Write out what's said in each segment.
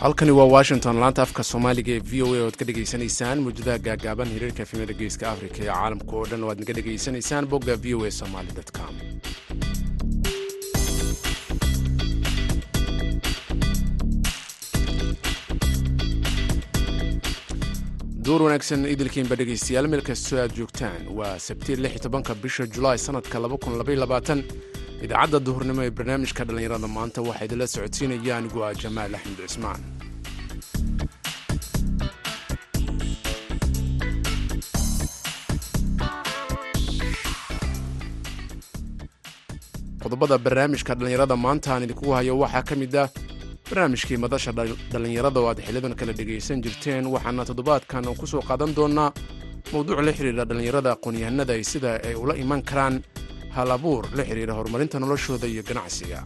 halkani waa washington laanta afka soomaaliga ee v o a oad ka dhegaysanaysaan. Muujadaha gaagaaban hiriirka efimada geeska afrika ee caalamka oo dhan waad naga dhegaysanaysaan bogga v o a somaly com. Duur wanaagsan idilkiinba dhegaystayaal meel kastoo aad joogtaan. Waa sabti tobanka bisha julaay sanadka idaacadda duhurnimo ee barnaamijka dhallinyarada maanta waxaa idinla socodsiinaya anigu ah jamaal axmed cismaan qodobada barnaamijka dhallinyarada maanta aan idinkugu hayo waxaa ka mid ah barnaamijkii madasha dhallinyarada oo aad xilidan kala dhegaysan jirteen waxaana toddobaadkan ku soo qaadan doonaa mowduuc la xidhiidha dhallinyarada aqoon-yahanada sida ay ula iman karaan hal abuur la xidhiidha horumarinta noloshooda iyo ganacsiga.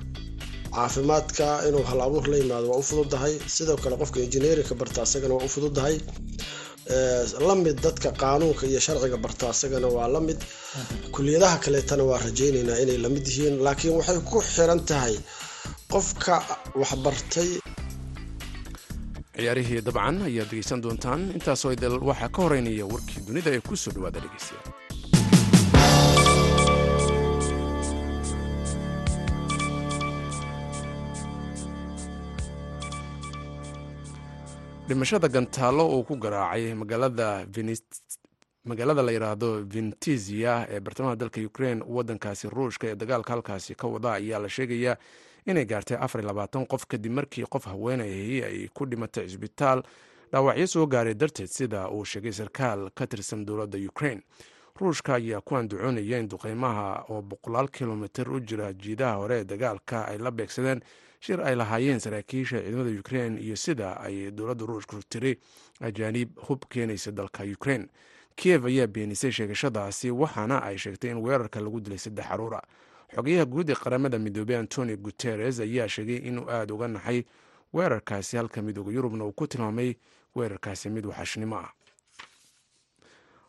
Caafimaadka inuu hal abuur la yimaado waa u fududahay sidoo kale qofka injineerinka barta asagana waa u fududahay la mid dadka qaanuunka iyo sharciga barta asagana waa la mid. Kuliyadaha kaleetana waa rajaynaynaa inay la mid yihiin laakiin waxay ku xiran tahay qofka waxbartay. Ciyaarihii dabcan ayaad dhegaysan doontaan. Intaasoo idil waxaa ka horeynaya warkii dunida ee ku soo dhawaada dhegaystayaal dhimashada gantaalo uu ku garaacay magaalada la yidhaahdo ventizia ee bartamaha dalka ukrain wadankaasi ruushka ee dagaalka halkaasi ka wada ayaa la sheegayaa inay gaartay qof kadib markii qof haweenayhi ay ku dhimatay cisbitaal dhaawacyo soo gaaray darteed sida uu sheegay sarkaal ka tirsan dowladda ukrain ruushka ayaa ku andacoonaya in duqeymaha oo boqolaal kilomitir u jira jiidaha hore ee dagaalka ay la beegsadeen shir ay lahaayeen saraakiisha ciidamada ukrain iyo sida ay dowladda ruushku tiri ajaaniib hub keenaysa dalka ukrain kiev ayaa beenisay sheegashadaasi waxaana ay sheegtay in weerarka lagu dilay saddex caruura. Xogayaha guud ee qaramada midoobey antonio guteres ayaa sheegay inuu aada uga naxay weerarkaasi halka midooda yurubna uu ku tilmaamay weerarkaasi mid waxashnimo ah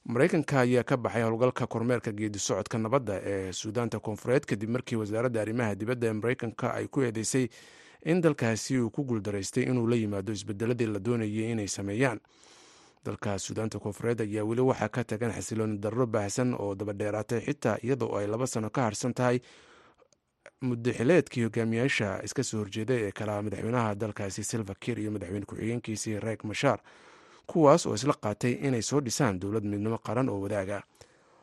maraykanka ayaa ka baxay howlgalka kormeerka geedi socodka nabadda ee suudaanta koonfureed kadib markii wasaaradda arrimaha dibadda ee maraykanka ay ku eedeysay in dalkaasi uu ku guuldaraystay inuu la yimaado isbedeladii la doonayay inay sameeyaan. Dalka suudaanta koonfureed ayaa weli waxaa ka tagan xasilooni darro baahsan oo dabadheeraatay xitaa iyadoo ay laba sano ka harsan tahay mudaxileedkii hogaamiyaasha iska soo horjeeda ee kala madaxweynaha dalkaasi silva kir iyo madaxweyne ku-xigeenkiisii reek mashaar kuwaas oo isla qaatay inay soo dhisaan dowlad midnimo qaran oo wadaaga.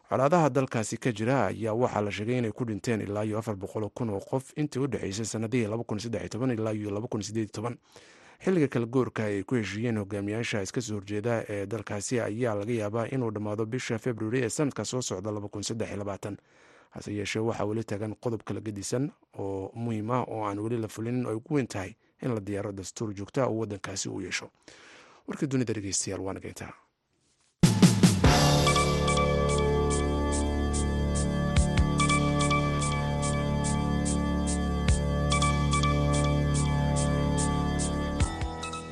Colaadaha dalkaasi ka jira ayaa waxaa la sheegay inay ku dhinteen ilaa iyo afar boqol kun oo qof intii u dhexeysay sanadihii ilaa iyo xilliga kala ay ku heshiiyeen hogaamiyaasha iska soo horjeeda ee dalkaasi ayaa laga yaabaa inuu dhammaado bisha februari ee sanadka soo socda hase yeeshee waxaa weli taagan qodob kala gedisan oo muhiim ah oo aan weli la fulinin ay ugu weyn tahay in la diyaaro dastuur joogta oo wadankaasi uu yeesho warkii dunida dhegeystayaal waa nageyntaa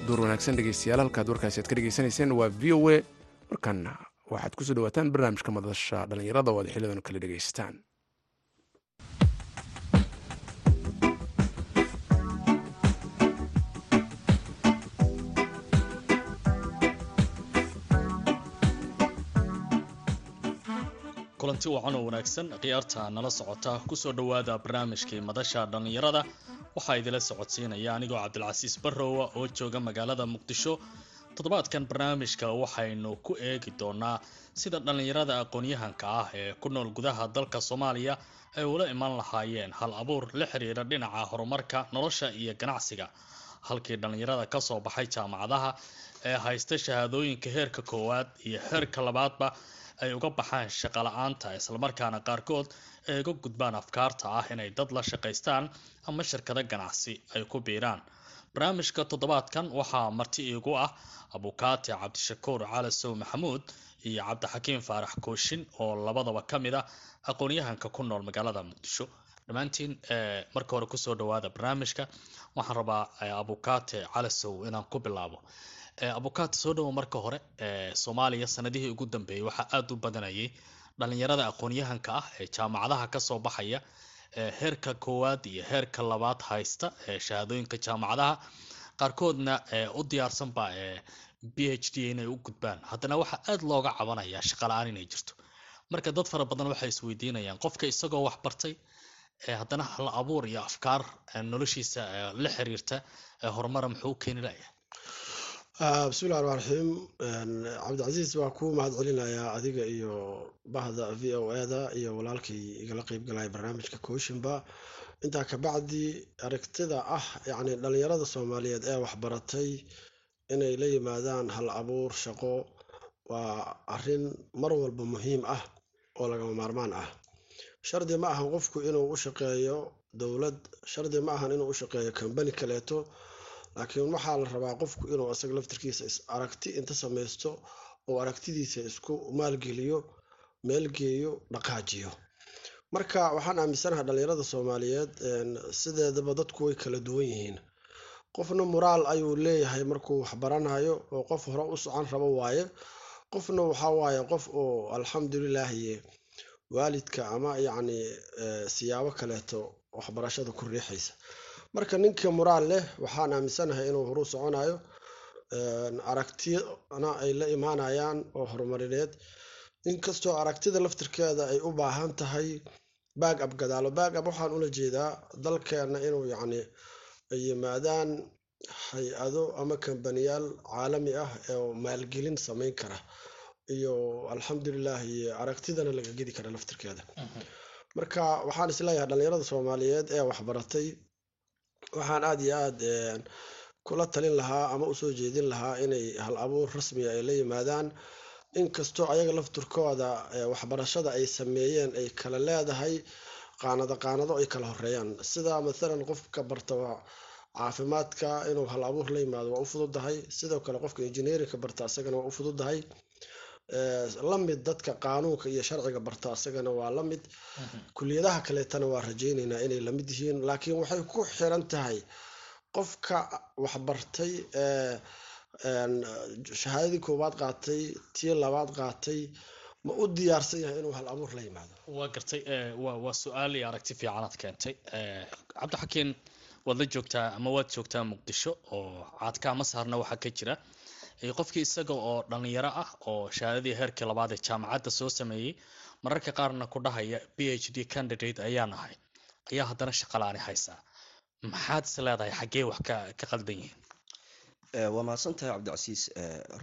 duur wanaagsan dhegeystayaal halkaad warkaasi aad ka dhegeysanayseen waa v o a. Markaana waxaad ku soo dhawaataan barnaamijka madasha dhallinyarada oo aad xilidan kala dhegeysataan kulanti wacan oo wanaagsan. Khiyaarta nala socota ku soo dhowaada barnaamijkii madasha dhallinyarada. Waxaa idila socodsiinaya anigoo cabdilcasiis barrowa oo jooga magaalada muqdisho. Toddobaadkan barnaamijka waxaynu ku eegi doonaa sida dhallinyarada aqoon-yahanka ah ee ku nool gudaha dalka soomaaliya ay ula iman lahaayeen hal abuur la xiriira dhinaca horumarka nolosha iyo ganacsiga. Halkii dhallinyarada ka soo baxay jaamacadaha ee haysta shahaadooyinka heerka koowaad iyo heerka labaadba ay uga baxaan shaqo la'aanta islamarkaana qaarkood ay uga gudbaan afkaarta ah inay dad la shaqaystaan ama shirkado ganacsi ay ku biiraan. Barnaamijka toddobaadkan waxaa marti iigu ah abukaati cabdishakuur calasow maxamuud iyo cabdixakiim faarax kooshin oo labadaba ka mid ah aqoon-yahanka ku nool magaalada muqdisho. Dhammaantiin marka hore ku soo dhawaada barnaamijka waxaan rabaa abukaate calasow inaan ku bilaabo abukaate soo dhawo marka hore soomaaliya sanadihii ugu dambeeyey waxaa aada u badanayay dhalinyarada aqoon-yahanka ah ee jaamacadaha ka soo baxaya heerka koowaad iyo heerka labaad haysta shahaadooyinka jaamacadaha. Qaarkoodna u diyaarsanba b h d inay u gudbaan. Haddana waxaa aada looga cabanayaa shaqa la'aan inay jirto. Marka dad fara badan waxay isweydiinayaan qofka isagoo wax bartay haddana hal abuur iyo afkaar noloshiisa la xiriirta horumara muxuu u keeni layaa bismillahi ramaan raxiim cabdicasiis waa kuu mahad celinayaa adiga iyo bahda v o eda iyo walaalkay igala qeybgalaya barnaamijka kooshinba intaa kabacdi aragtida ah yacni dhalinyarada soomaaliyeed ee waxbaratay inay la yimaadaan hal abuur shaqo waa arrin mar walba muhiim ah oo lagama maarmaan ah. Shardi ma ahan qofku inuu u shaqeeyo dowlad shardi ma ahan inuu u shaqeeyo kambani kaleeto laakiin waxaa la rabaa qofku inuu isaga laftirkiisa is aragti inta samaysto oo aragtidiisa isku maalgeliyo meelgeeyo dhaqaajiyo. Marka waxaan aaminsanahay dhalinyarada soomaaliyeed sideedaba dadku way kala duwan yihiin. Qofna moraal ayuu leeyahay markuu waxbaranayo oo qof hore u socon rabo waaye. Qofna waxaa waaye qof oo alxamdulilaahi waalidka ama yacni siyaabo kaleeto waxbarashada ku riixaysa marka ninka moraal leh waxaan aaminsanahay inuu horu soconayo aragtiyana ay la imaanayaan oo horumarineed. Inkastoo aragtida laftirkeeda ay u baahan tahay baag ab gadaalo. Baag ab waxaan ula jeedaa dalkeena inuu yacni ay yimaadaan hay'ado ama kambaniyaal caalami ah oo maalgelin sameyn kara iyo alxamdulilah iyo aragtidana laga gedi kara laftirkeeda. Marka waxaan is leeyahay dhalinyarada soomaaliyeed ee waxbaratay waxaan aada iyo aad kula talin lahaa ama u soo jeedin lahaa inay hal abuur rasmiga ay la yimaadaan. Inkastoo ayaga lafturkooda waxbarashada ay sameeyeen ay kala leedahay qaanado qaanado ay kala horeeyaan sida mathalan qofka barta caafimaadka inuu hal abuur la yimaado waa u fududahay. Sidoo kale qofka engineerinka barta isagana waa u fududahay la mid dadka qaanuunka iyo sharciga barta isagana waa la mid kuliyadaha kaleetana waa rajeyneynaa inay la mid yihiin laakiin waxay ku xiran tahay qofka waxbartay shahaadadii koowaad qaatay tii labaad qaatay ma u diyaarsan yahay inuu hal abuur la yimaado? Waa gartay waa su'aal iyo aragti fiicanaad keentay. Cabdixakiin waad la joogtaa ama waad joogtaa muqdisho oo caadka ama saarna waxaa ka jira qofkii isaga oo dhalinyaro ah oo shahaadadii heerkii labaad ee jaamacadda soo sameeyey mararka qaarna ku dhahaya b h d candidate ayaan ahay. Ayaa haddana shaqalaani haysaa maxaad is leedahay xaggee wax ka qaldan yihiin? Waa mahadsan tahay cabdicasiis.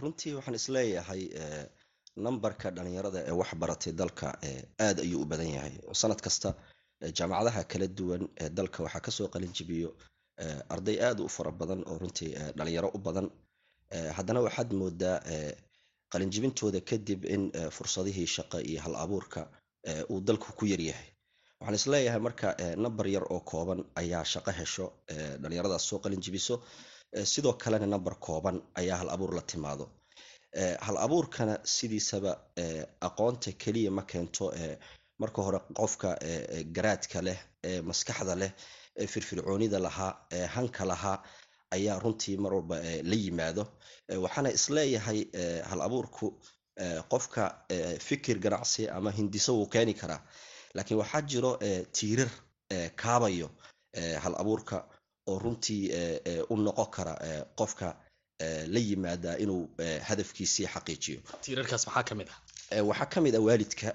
Runtii waxaan is leeyahay numberka dhalinyarada ee wax baratay dalka aad ayuu u badan yahay. Sanad kasta jaamacadaha kala duwan ee dalka waxaa ka soo qalin jibiyo arday aad u fara badan oo runtii dhalinyaro u badan haddana waxaad moodaa qalinjibintooda kadib in fursadihii shaqo iyo hal abuurka uu dalku ku yaryahay waxaan is leeyahay marka number yar oo kooban ayaa shaqo hesho dhalinyaradaas soo qalinjibiso sidoo kalena number kooban ayaa hal abuur la timaado. Hal abuurkana sidiisaba aqoonta keliya ma keento marka hore qofka garaadka leh maskaxda leh firfircoonida lahaa hanka lahaa ayaa runtii mar walba la yimaado. Waxaana is leeyahay hal abuurku qofka fikir ganacsi ama hindiso wuu keeni karaa. Laakiin waxaa jiro tiirar kaabayo hal abuurka oo runtii u noqon kara qofka la yimaada inuu hadafkiisii xaqiijiyo. Tiirarkaas maxaa ka mid ah? Waxaa ka mid ah waalidka.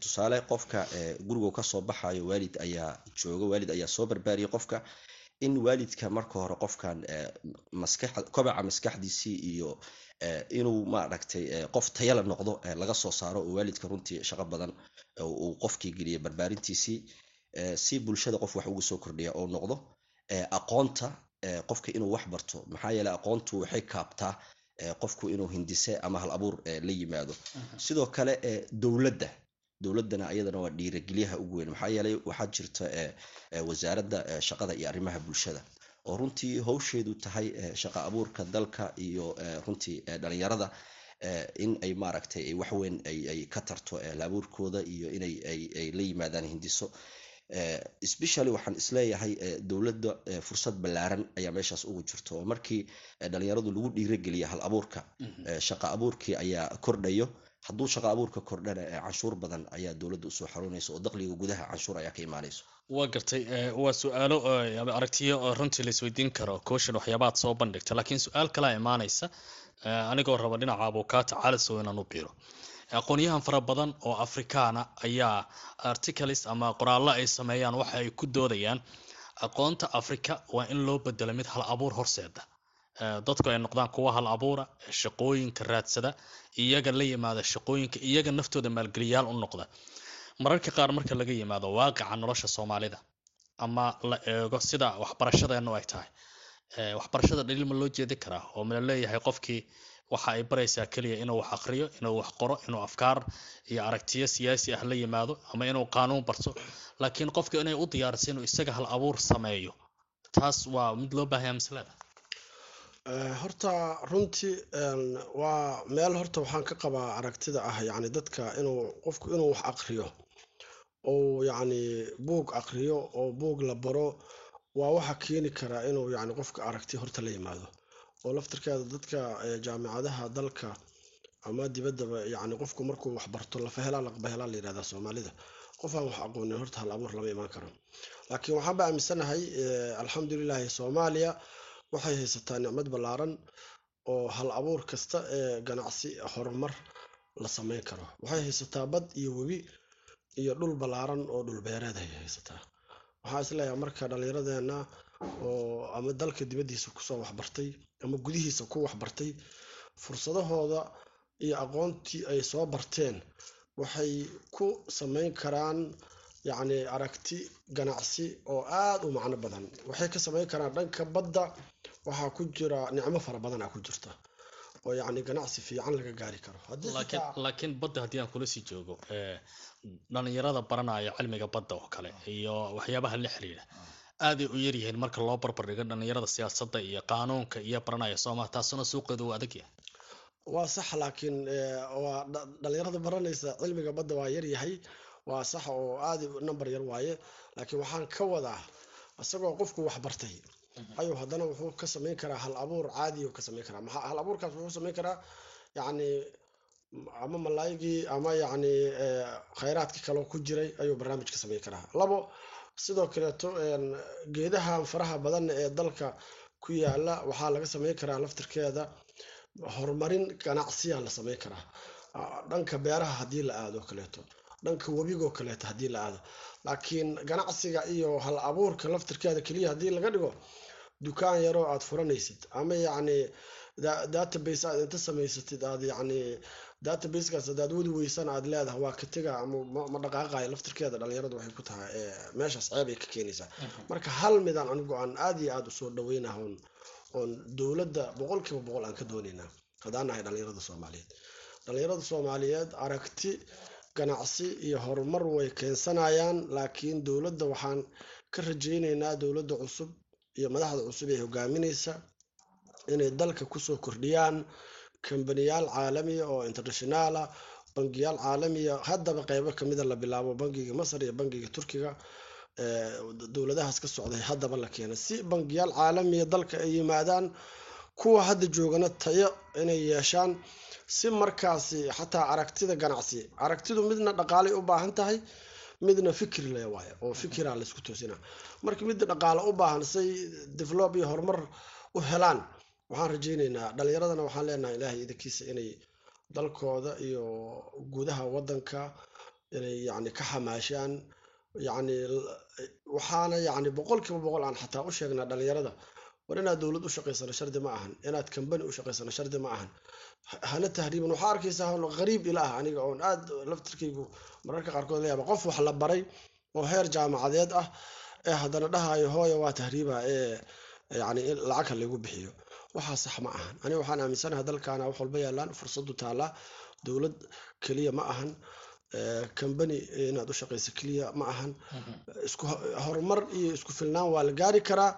Tusaale qofka gurigu ka soo baxayo waalid ayaa jooga waalid ayaa soo barbaariyay qofka in waalidka marka hore qofkan kobaca maskaxdiisii iyo inuu maaragtay qof tayala noqdo laga soo saaro oo waalidka runtii shaqo badan uu qofkii geliya barbaarintiisii si bulshada qof wax ugu soo kordhiya oo noqdo aqoonta qofka inuu wax barto. Maxaa yeele aqoontu waxay kaabtaa qofku inuu hindise ama hal abuur la yimaado. Sidoo kale dowladda dowladdana iyadana waa dhiiragelyaha ugu weyn. Maxaa yeelay waxaa jirta wasaaradda shaqada iyo arrimaha bulshada oo runtii howsheedu tahay shaqa abuurka dalka iyo runtii dhalinyarada in ay maaragtay waxweyn ay ka tarto laabuurkooda iyo inay ay la yimaadaan hindiso. Specially waxaan is leeyahay dowladda fursad ballaaran ayaa meeshaas ugu jirto. Oo markii dhalinyaradu lagu dhiirageliya hal abuurka shaqa abuurkii ayaa kordhayo hadduu shaqo abuurka kordhana canshuur badan ayaa dowladda u soo xarunaysa oo dakhliga gudaha canshuur ayaa ka imaanayso waa gartay waa su'aalo aragtiyo runtii la isweydiin karo kooshan waxyaabaad soo bandhigta laakiin su'aal kalaa imaanaysa anigoo raba dhinaca abukaata calisow inaan u biiro. Aqoonyahan fara badan oo afrikaana ayaa articles ama qoraallo ay sameeyaan waxa ay ku doodayaan aqoonta africa waa in loo bedelo mid hal abuur horseeda dadku ay noqdaan kuwa hal abuura shaqooyinka raadsada iyaga la yimaada shaqooyinka iyaga naftooda maalgeliyaal u noqda. Mararka qaar marka laga yimaado waaqica nolosha soomaalida ama la eego sida waxbarashadeenu ay tahay. Waxbarashada dhaliil ma loo jeedi karaa oo mala leeyahay qofkii waxa ay baraysaa keliya inuu wax aqriyo inuu wax qoro inuu afkaar iyo aragtiyo siyaasi ah la yimaado ama inuu qaanuun barto. Laakiin qofka inay u diyaarisa inuu isaga hal abuur sameeyo taas waa mid loo baahaya maslada horta runtii waa meel horta waxaan ka qabaa aragtida ah yani dadka inuu qofku inuu wax aqriyo ou yacni buug aqriyo oo buug la baro waa waxa keeni karaa inuu yani qofka aragti horta la yimaado. Oo laftirkeeda dadka jaamicadaha dalka ama dibaddaba yani qofku markuu wax barto lafahelaa laqbahelaa la yihahdaa soomaalida qof aan wax aqoonin horta hal abuur lama imaan karo. Laakiin waxaan ba aaminsanahay alxamdulilahi soomaaliya waxay haysataa nicmad ballaaran oo hal abuur kasta ee ganacsi horumar la sameyn karo. Waxay haysataa bad iyo webi iyo dhul ballaaran oo dhulbeereed ay haysataa. Waxaa is leeyahay marka dhallinyaradeena oo ama dalka dibaddiisa ku soo waxbartay ama gudihiisa ku waxbartay fursadahooda iyo aqoontii ay soo barteen waxay ku sameyn karaan yacni aragti ganacsi oo aada u macno badan. Waxay ka sameyn karaan dhanka badda waxaa ku jira nicmo fara badanaa ku jirta oo yacni ganacsi fiican laga gaari karo. Laakiin badda haddii aan kula sii joogo dhalinyarada baranaya cilmiga badda oo kale iyo waxyaabaha la xiriira aaday u yaryihiin marka loo barbardhigo dhalinyarada siyaasadda iyo qaanuunka iyo baranaya sooma taasuna suuqeedu waa adag yahay? Waa sax laakiin waa dhalinyarada baranaysa cilmiga badda waa yaryahay waa sax oo aada number yar waaye laakiin waxaan ka wadaa isagoo qofku wax bartay ayuu haddana wuxuu ka sameyn karaa hal abuur caadiyu ka sameyn karaa. Hal abuurkaas wuxuu sameyn karaa yacni ama malaayigii ama yacni khayraadkii kaloo ku jiray ayuu barnaamij ka sameyn karaa. Labo sidoo kaleeto geedahan faraha badan ee dalka ku yaalla waxaa laga sameyn karaa laftirkeeda horumarin ganacsiya la sameyn karaa. Dhanka beeraha haddii la aado kaleeto dhanka webigoo kaleeto haddii la aado. Laakiin ganacsiga iyo hal abuurka laftirkeeda keliya haddii laga dhigo dukaan yaroo aad furanaysid ama yacni database aad inta samaysatid aad yacni databasekaas hadaad wadi weysan aad leedahay waa ka tega ama ma dhaqaaqayo laftirkeeda dhalinyaradu waxay ku tahay meeshaas ceeb ay ka keenaysaa. Marka hal midaan anigu aan aada iyo aada u soo dhaweynaha oon oon dowladda boqolkiiba boqol aan ka doonaynaa haddaan nahay dhalinyarada soomaaliyeed. Dhalinyarada soomaaliyeed aragti ganacsi iyo horumar way keensanayaan laakiin dowladda waxaan ka rajaynaynaa dowladda cusub iyo madaxda cusub ee hogaaminaysa inay dalka ku soo kordhiyaan kambaniyaal caalamiya oo internationaala bangiyaal caalamiya haddaba qeybo kamida la bilaabo bangiga masar iyo bangiga turkiga dowladahaas ka socday haddaba la keena. Si bangiyaal caalamiya dalka ay yimaadaan kuwa hadda joogana tayo inay yeeshaan. Si markaasi xataa aragtida ganacsi aragtidu midna dhaqaalay u baahan tahay midna fikri le waayo oo fikira laysku toosina. Marka midda dhaqaale u baahan say develop iyo horumar u helaan waxaan rajaynaynaa dhalinyaradana waxaan leenahay ilaahay idankiisa inay dalkooda iyo gudaha wadanka inay yani ka xamaashaan yani waxaana yani boqolkiiba boqol aan xataa u sheegnaa dhalinyarada war inaad dowlad u shaqaysano shardi ma ahan. Inaad kambani u shaqaysano shardi ma ahan. Hana tahriiban waxaa arkaysaa qariib ila ah aniga oon aad laftirkaygu mararka qaarkood layaaba qof wax la baray oo heer jaamacadeed ah ee haddana dhahayo hooya waa tahriiba ee yani lacag ha laygu bixiyo. Waxaa sax ma ahan. Aniga waxaan aaminsanahay dalkaana wax walba yaalaan fursadu taallaa dowlad keliya ma ahan. Kambani inaad u shaqayso keliya ma ahan. Isku horumar iyo isku filnaan waa la gaari karaa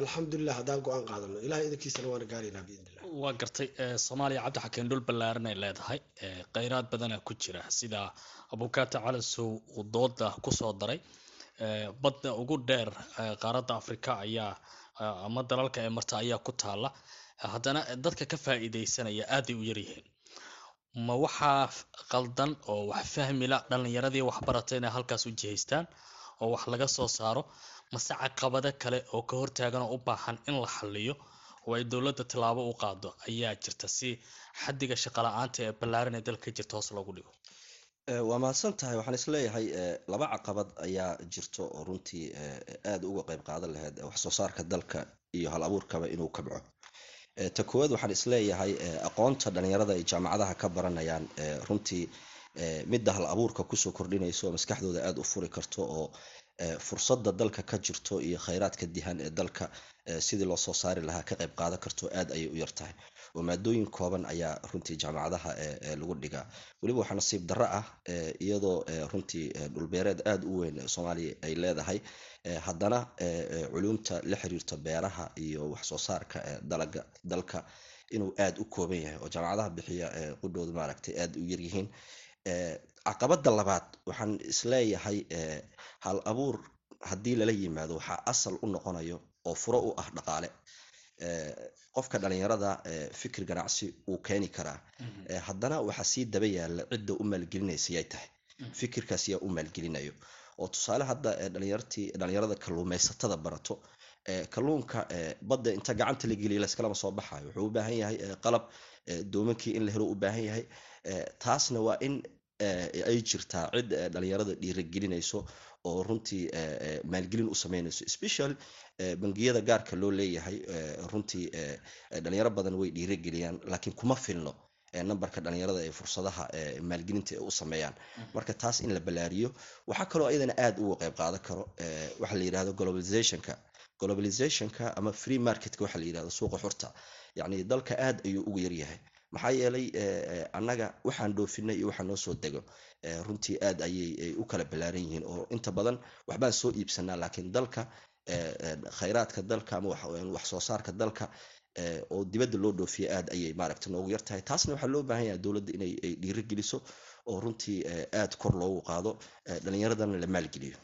alxamdulilah haddaan go'aan qaadano. Ilahay idankiisana waana gaaraynaa biidnillah waa gartay soomaaliya cabdi xakeen dhul ballaaran ay leedahay kheyraad badana ku jira. Sida abukaata calasow uu dooda ku soo daray. Badda ugu dheer qaaradda afrika ayaa ama dalalka ee marta ayaa ku taala haddana dadka ka faa'iideysanaya aaday u yaryihiin ma waxaa qaldan oo wax fahmila dhalinyaradii waxbarata inay halkaas u jihaystaan oo wax laga soo saaro mase caqabado kale oo ka hortaagan oo u baahan in la xaliyo oo ay dowladda tallaabo u qaado ayaa jirta si xaddiga shaqala-aanta ee ballaaran ee dalka jirta hoos loogu dhigo. Waa mahadsan tahay waxaan is leeyahay laba caqabad ayaa jirto oo runtii aada uga qeyb qaadan lahayd wax soo saarka dalka iyo hal abuurkaba inuu kabco ta koowaad waxaan is leeyahay aqoonta dhalinyarada ay jaamacadaha ka baranayaan runtii midda hal abuurka ku soo kordhinayso oo maskaxdooda aada u furi karto oo fursada dalka ka jirto iyo khayraadka dihan ee dalka sidii loo soo saari lahaa ka qayb qaadan karto aad ayay u yartahay oo maadooyin kooban ayaa runtii jaamacadaha lagu dhigaa. Weliba waxaa nasiib darro ah iyadoo runtii dhulbeereed aada u weyn soomaaliya ay leedahay haddana culumta la xiriirto beeraha iyo waxsoo saarka dalaga dalka inuu aada u kooban yahay oo jaamacadaha bixiya qudhooda maaragtay aada u yaryihiin caqabada labaad waxaan is leeyahay hal abuur haddii lala yimaado waxaa asal u noqonayo oo furo u ah dhaqaale. Qofka dhalinyarada fikir ganacsi uu keeni karaa. Haddana waxaa sii daba yaalla cidda u maalgelinaysa yay tahay. Fikirkaas yaa u maalgelinayo. Oo tusaale hadda dhalinyartii dhalinyarada kalluumaysatada barato kalluunka badda inta gacanta la geliya layskalama soo baxayo. Wuxuu u baahan yahay qalab doomankii in la helo u baahan yahay. Taasna waa in ay jirtaa cid dhalinyarada dhiiragelinayso oo runtii maalgelin u sameynayso. Special bangiyada gaarka loo leeyahay runtii dhalinyaro badan way dhiirageliyaan laakiin kuma filno nambarka dhalinyarada ee fursadaha maalgelinta ee u sameeyaan. Marka taas in la ballaariyo waxaa kaloo iyadana aada uga qayb qaadan karo waxaa la yidhahdo globalizationka. Globalizationka ama free marketka waxa la yidhahdo suuqa xurta yacni dalka aada ayuu ugu yaryahay maxaa yeelay annaga waxaan dhoofinay iyo waxaa noo soo dego. Runtii aad ayay u kala ballaaran yihiin oo inta badan waxbaan soo iibsanaa laakiin dalka khayraadka dalka ama wax soo saarka dalka oo dibadda loo dhoofiya aad ayay maaragta noogu yar taasna waxaa loo baahan yahay dowladda inay dhiiro geliso oo runtii aad kor loogu qaado dhalinyaradana la maalgeliyo.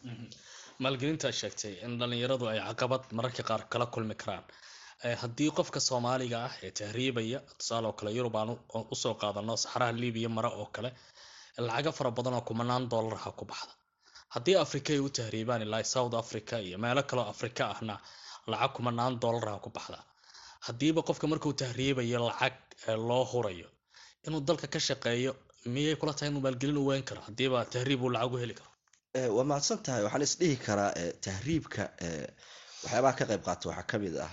Maalgelintaa sheegtay in dhalinyaradu ay caqabad mararka qaar kala kulmi karaan haddii qofka soomaaliga ah ee tahriibaya tusaale oo kale yurub aan u soo qaadano saxaraha libiya mare oo kale lacago fara badan oo kumanaan doollarha ku baxda haddii africa ay u tahriibaan ilaa south africa iyo meelo kaleo africa ahna lacag kumanaan doollarha ku baxda. Haddiiba qofka markuu tahriibayo lacag loo hurayo inuu dalka ka shaqeeyo miyay kula tahay inuu maalgelin u weyn karo? Haddiiba tahriib uu lacag u heli karo. Waa mahadsan tahay waxaan isdhihi karaa tahriibka waxyaabaha ka qayb qaata waxaa ka mid ah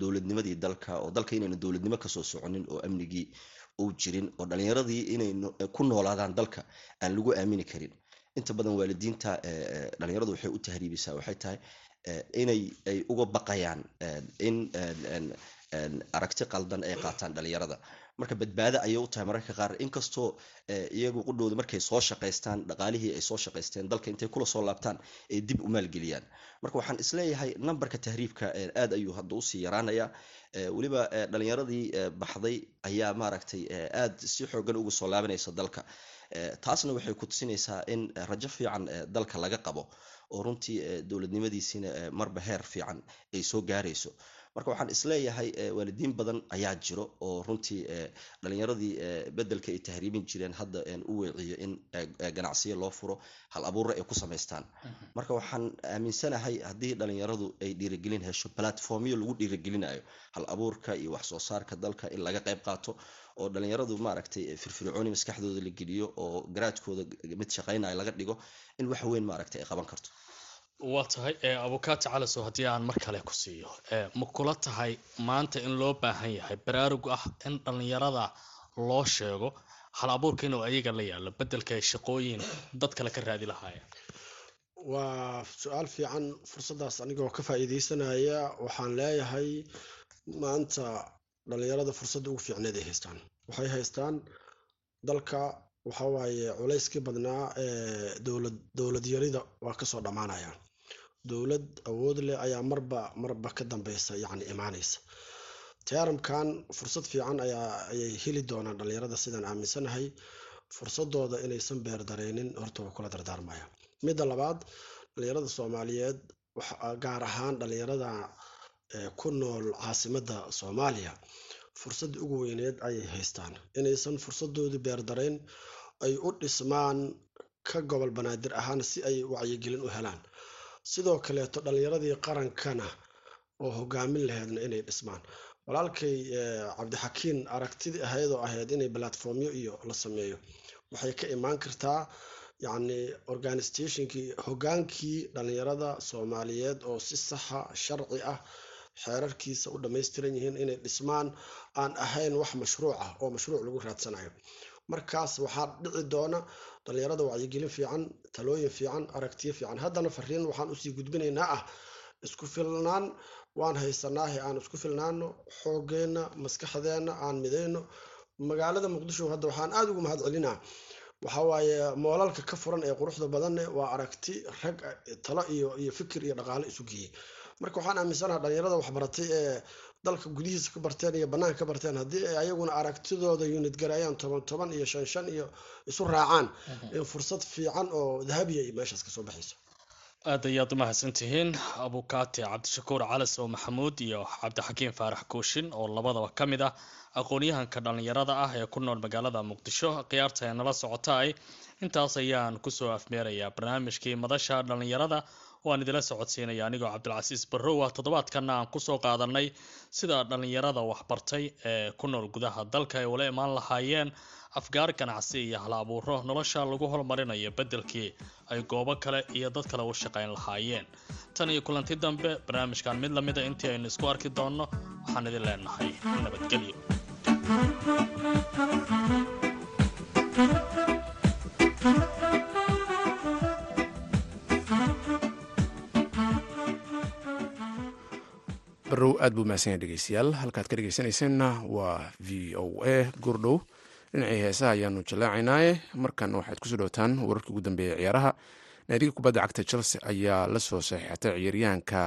dowladnimadii dalka oo dalka inaynu dowladnimo ka soo soconin oo amnigii uu jirin oo dhalinyaradii inay ku noolaadaan dalka aan lagu aamini karin. Inta badan waalidiinta dhalinyaradu waxay u tahriibisaa waxay tahay inay ay uga baqayaan in aragti qaldan ay qaataan dhalinyarada marka badbaado ayay u tahay mararka qaar. Inkastoo iyagu qudhooda markay soo shaqaystaan dhaqaalihii ay soo shaqaysteen dalka intay kula soo laabtaan ay dib u maalgeliyaan. Marka waxaan is leeyahay nambarka tahriibka aad ayuu hadda u sii yaraanaya. Weliba dhalinyaradii baxday ayaa maaragtay aad si xoogan uga soo laabanaysa dalka. Taasna waxay ku tusinaysaa in rajo fiican dalka laga qabo oo runtii dowladnimadiisina marba heer fiican ay soo gaarayso marka waxaan is leeyahay waalidiin badan ayaa jiro oo runtii dhalinyaradii bedelka ay tahriibin jireen hadda u weeciyo in ganacsiyo loo furo hal abuurra ay ku samaystaan. Marka waxaan aaminsanahay haddii dhalinyaradu ay dhiirigelin hesho platformyo lagu dhiirigelinayo hal abuurka iyo wax soo saarka dalka in laga qayb qaato oo dhalinyaradu maaragtay firfircooni maskaxdooda la geliyo oo garaadkooda mid shaqaynayo laga dhigo in wax weyn maaragtay ay qaban karto waa tahay abukaati calisow haddii aan mar kale ku siiyo. Ma kula tahay maanta in loo baahan yahay baraarug ah in dhalinyarada loo sheego hal abuurka inuu ayaga la yaalo bedelka ay shaqooyin dad kale ka raadi lahaayeen? Waa su'aal fiican fursadaas anigoo ka faa'iideysanaya waxaan leeyahay maanta dhalinyarada fursadda ugu fiicneed ay haystaan. Waxay haystaan dalka waxawaaye culayskii badnaa ee dowlad dowlad yarida waa ka soo dhammaanaya dowlad awood leh ayaa marba marba ka dambeysa yacni imaanaysa. Tiyaaramkan fursad fiican ayay heli doonaan dhalinyarada sidaan aaminsanahay. Fursadooda inaysan beer dareynin horta waa kula dardaarmaya. Midda labaad dhalinyarada soomaaliyeed gaar ahaan dhalinyarada ku nool caasimadda soomaaliya fursaddii ugu weyneed ayay haystaan. Inaysan fursadoodii beerdarayn ay u dhismaan ka gobol banaadir ahaan si ay wacyigelin u helaan. Sidoo kaleeto dhalinyaradii qarankana oo hogaamin laheydna inay dhismaan. Walaalkay cabdixakiin aragtidii ahaydoo ahayd inay platformyo iyo la sameeyo. Waxay ka imaan kartaa yacni organisationkii hogaankii dhalinyarada soomaaliyeed oo si saxa sharci ah xeerarkiisa u dhammaystiran yihiin inay dhismaan aan ahayn wax mashruuc ah oo mashruuc lagu raadsanayo. Markaas waxaa dhici doona dhalinyarada wacyigelin fiican talooyin fiican aragtiyo fiican. Haddana fariin waxaan u sii gudbinaynaa ah isku filnaan waan haysanaahe aan isku filnaano xoogeenna maskaxdeenna aan midayno magaalada muqdisho hadda waxaan aada ugu mahad celinaa. Waxawaaye moolalka ka furan ee quruxda badanne waa aragti rag talo iyo iyo fikir iyo dhaqaale isu geeyey marka waxaan aaminsanaha dhalinyarada waxbaratay ee dalka gudihiisa ka barteen iyo banaanka ka barteen haddii ay ayaguna aragtidooda unid garayaan toban toban iyo shan shan iyo isu raacaan in fursad fiican oo dahabiya iyo meeshaas ka soo baxayso. Aad ayaad umahadsan tihiin abukaati cabdishakuur calasow maxamuud iyo cabdixakiim faarax kooshin oo labadaba ka mid ah aqoon-yahanka dhallinyarada ah ee ku nool magaalada muqdisho. Khiyaarta ee nala socotaay intaas ayaan ku soo afmeerayaa barnaamijkii madasha dhallinyarada waan idila socodsiinaya anigoo cabdilcasiis barrow ah. Toddobaadkana aan ku soo qaadanay sida dhallinyarada waxbartay ee ku nool gudaha dalka ay ula imaan lahaayeen afgaar ganacsi iyo hal abuuro nolosha lagu horumarinayo beddelkii ay goobo kale iyo dad kale u shaqayn lahaayeen. Tan iyo kulanti dambe barnaamijkan mid lamida intii aynu isku arki doonno waxaan idin leenahay nabadgelyo barow aad buu mahadsan yahay dhegeystayaal halkaad ka dhegeysanayseena waa v o a gurdhow dhinacii heesaha ayaanu jallaacaynaaye markan waxaad ku soo dhowtaan wararkii ugu dambeeya ciyaaraha. Naadiga kubadda cagta chelsea ayaa la soo saxiixatay ciyaaryahanka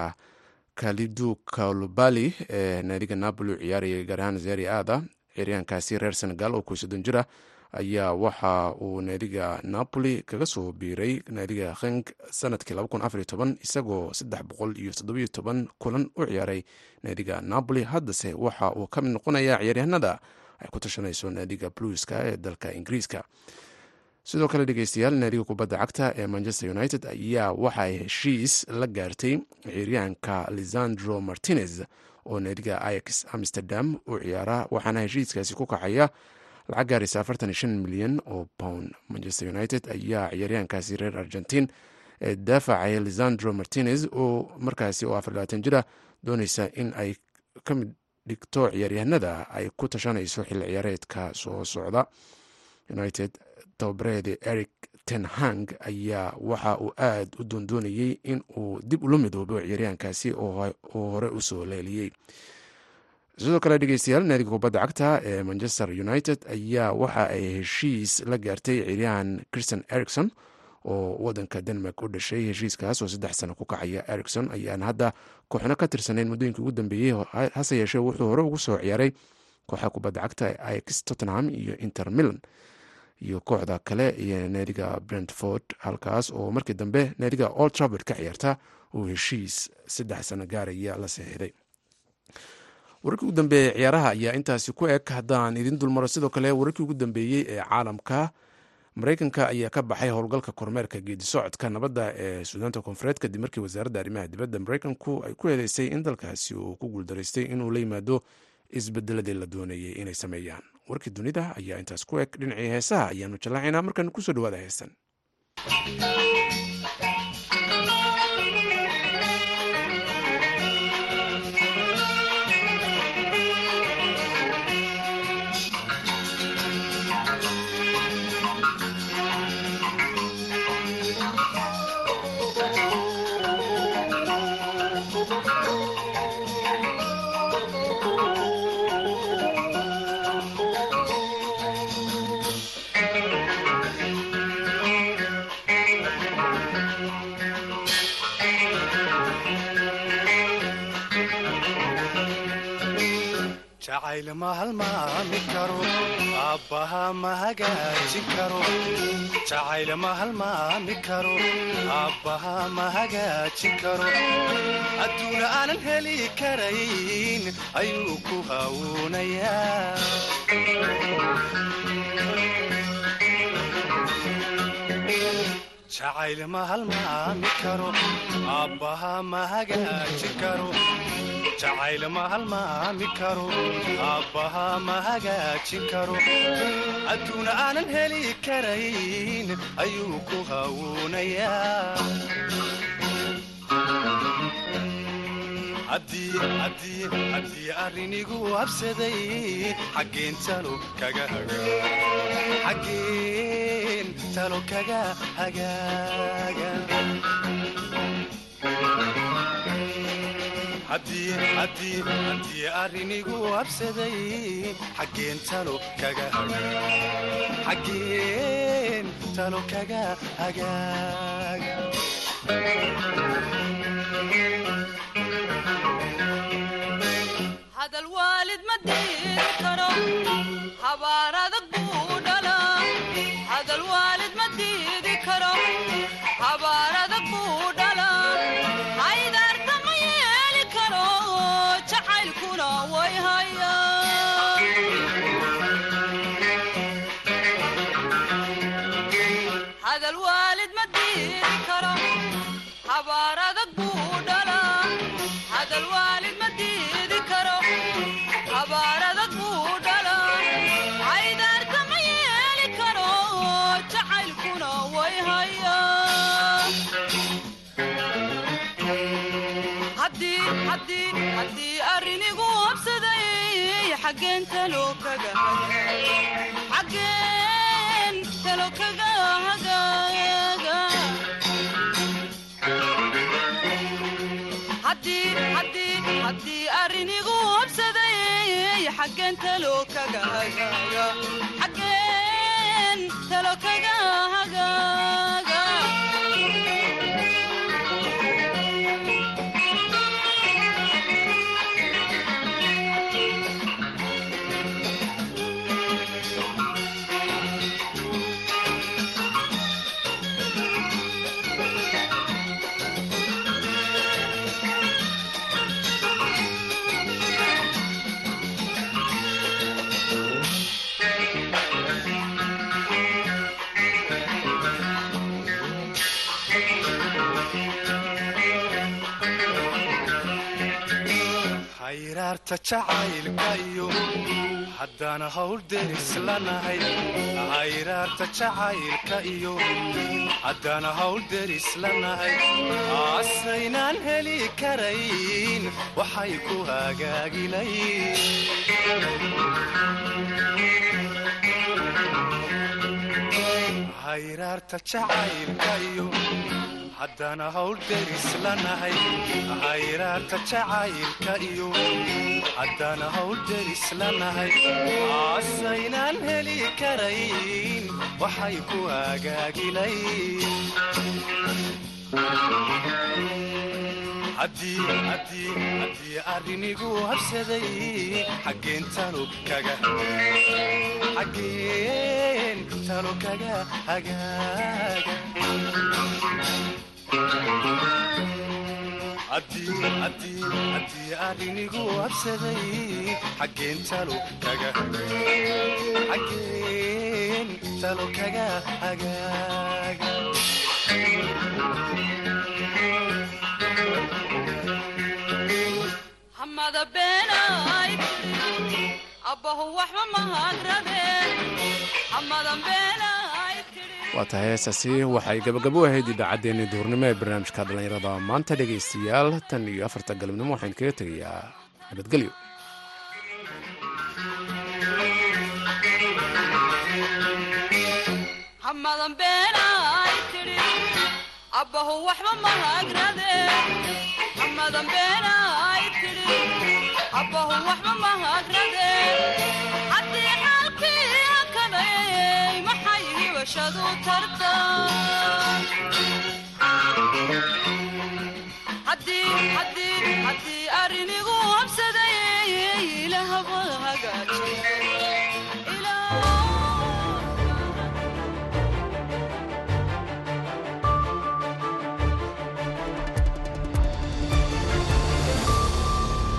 kalidu kalubali ee naadiga napoli u ciyaarayay gaar ahaan zeri aada ciyaaryahankaasi reer senegal oo koysoddon jir ah ayaa waxa uu naadiga napoli kaga soo biiray naadiga henk sannadkii isagoo kulan u ciyaaray naadiga napoli. Haddase waxa uu ka mid noqonayaa ciyaaryahanada ay ku tashanayso naadiga bluiska ee dalka ingiriiska. Sidoo kale dhegeystayaal naadiga kubadda cagta ee manchester united ayaa waxay heshiis la gaartay ciyaaryahanka lisandro martinez oo naadiga ix amsterdam u ciyaara waxaana heshiiskaasi ku kacaya lacag gaaraysa afartan iyo milyan oo pound manchester united ayaa ciyaaryahankaasi reer argentin ee daafacaya lisandro martinez oo markaasi oo afar labaatan jir dooneysa in ay ka mid dhigto ciyaaryahanada ay ku tashanayso xilli ciyaareedka soo socda. United tababareeda eric tenhang ayaa waxa uu aad u doondoonayey in uu dib ula midoobo ciyaaryahankaasi oo hore u soo leeliyey sidoo kale dhegeystayaal naadiga kubadda cagta ee manchester united ayaa waxa ay heshiis la gaartay ciyaaryahan christian ericson oo wadanka denmark u dhashay heshiiskaas oo saddex sano ku kacaya. Ericson ayaan hadda kooxno ka tirsaneyn muddooyinkii ugu dambeeyey hase yeeshee wuxuu hore ugu soo ciyaaray kooxa kubadda cagta ix tottenham iyo inter milan iyo kooxda kale iyo naadiga brentford halkaas oo markii dambe naadiga old travord ka ciyaarta uu heshiis saddex sano gaaraya la saxiixday wararkii ugu dambeeyey ciyaaraha ayaa intaasi ku eg haddaan idin dulmaro. Sidoo kale wararkii ugu dambeeyey ee caalamka mareykanka ayaa ka baxay howlgalka kormeerka geedi socodka nabadda ee suudaanta koonfureed kadib markii wasaaradda arrimaha dibadda. Mareykanku ay ku eedeysay in dalkaasi uu ku guuldaraystay inuu la yimaado isbedeladii la doonayay inay sameeyaan. Warkii dunida ayaa intaas ku eg. Dhinacii heesaha ayaanu jallaacaynaa markaan ku soo dhawaada heesan aabbaha ma hagaajin karo jacayl ma halmaami karo aabbaha ma hagaajin karo adduuna aanan heli karayn ayuu ku hawuunayaa jacayl ma halmaami karo aabbaha ma hagaajin karo jacayl ma halmaami karo aabbaha ma hagaajin karo adduuna aanan heli karayn ayuu ku hawuunayaa haddii arrinigu habsaday xaggeen talo kaga hagaaga haddii arrinigu habsaday xaggeen talo kaga hadal waalid ma diiri hadal waalid ma diidi karo habaar buu dhalaa haddii xaggeen talo kaga xaggeen talo kaga hagaaga haddii talo kaga hagaaga. Xaggeen talo kaga hagaaga hayraarta jacaylka iyo haddaan hawl deris lanahay hayraarta jacaylka iyo haddaan hawl deris lanahay aasaynaan heli karayn waxay ku hagaagilayn hayraarta jacaylka iyo haddaan hawl deris lanahay hayraarta jacaylka iyo haddaan hawl deris lanahay aasaynaan heli karayn waxay ku hagaagilayn haddii arrinigu habsaday xaggeen talo kaga hagaaga haddii xaggeen talo kaga. Xaggeen talo kaga hagaaga hamada beenay abbahu waxba mahadradeen hamadan beenay waa tahay heesaasi waxay gabagabo ahayd idaacaddeenii duhurnimo ee barnaamijka dhallinyarada. Maanta dhegaystayaal tan iyo afarta galabnimo waxaan kaga tegayaa nabadgelyo haddii arrinigu habsaday ilahaba hagaajiyo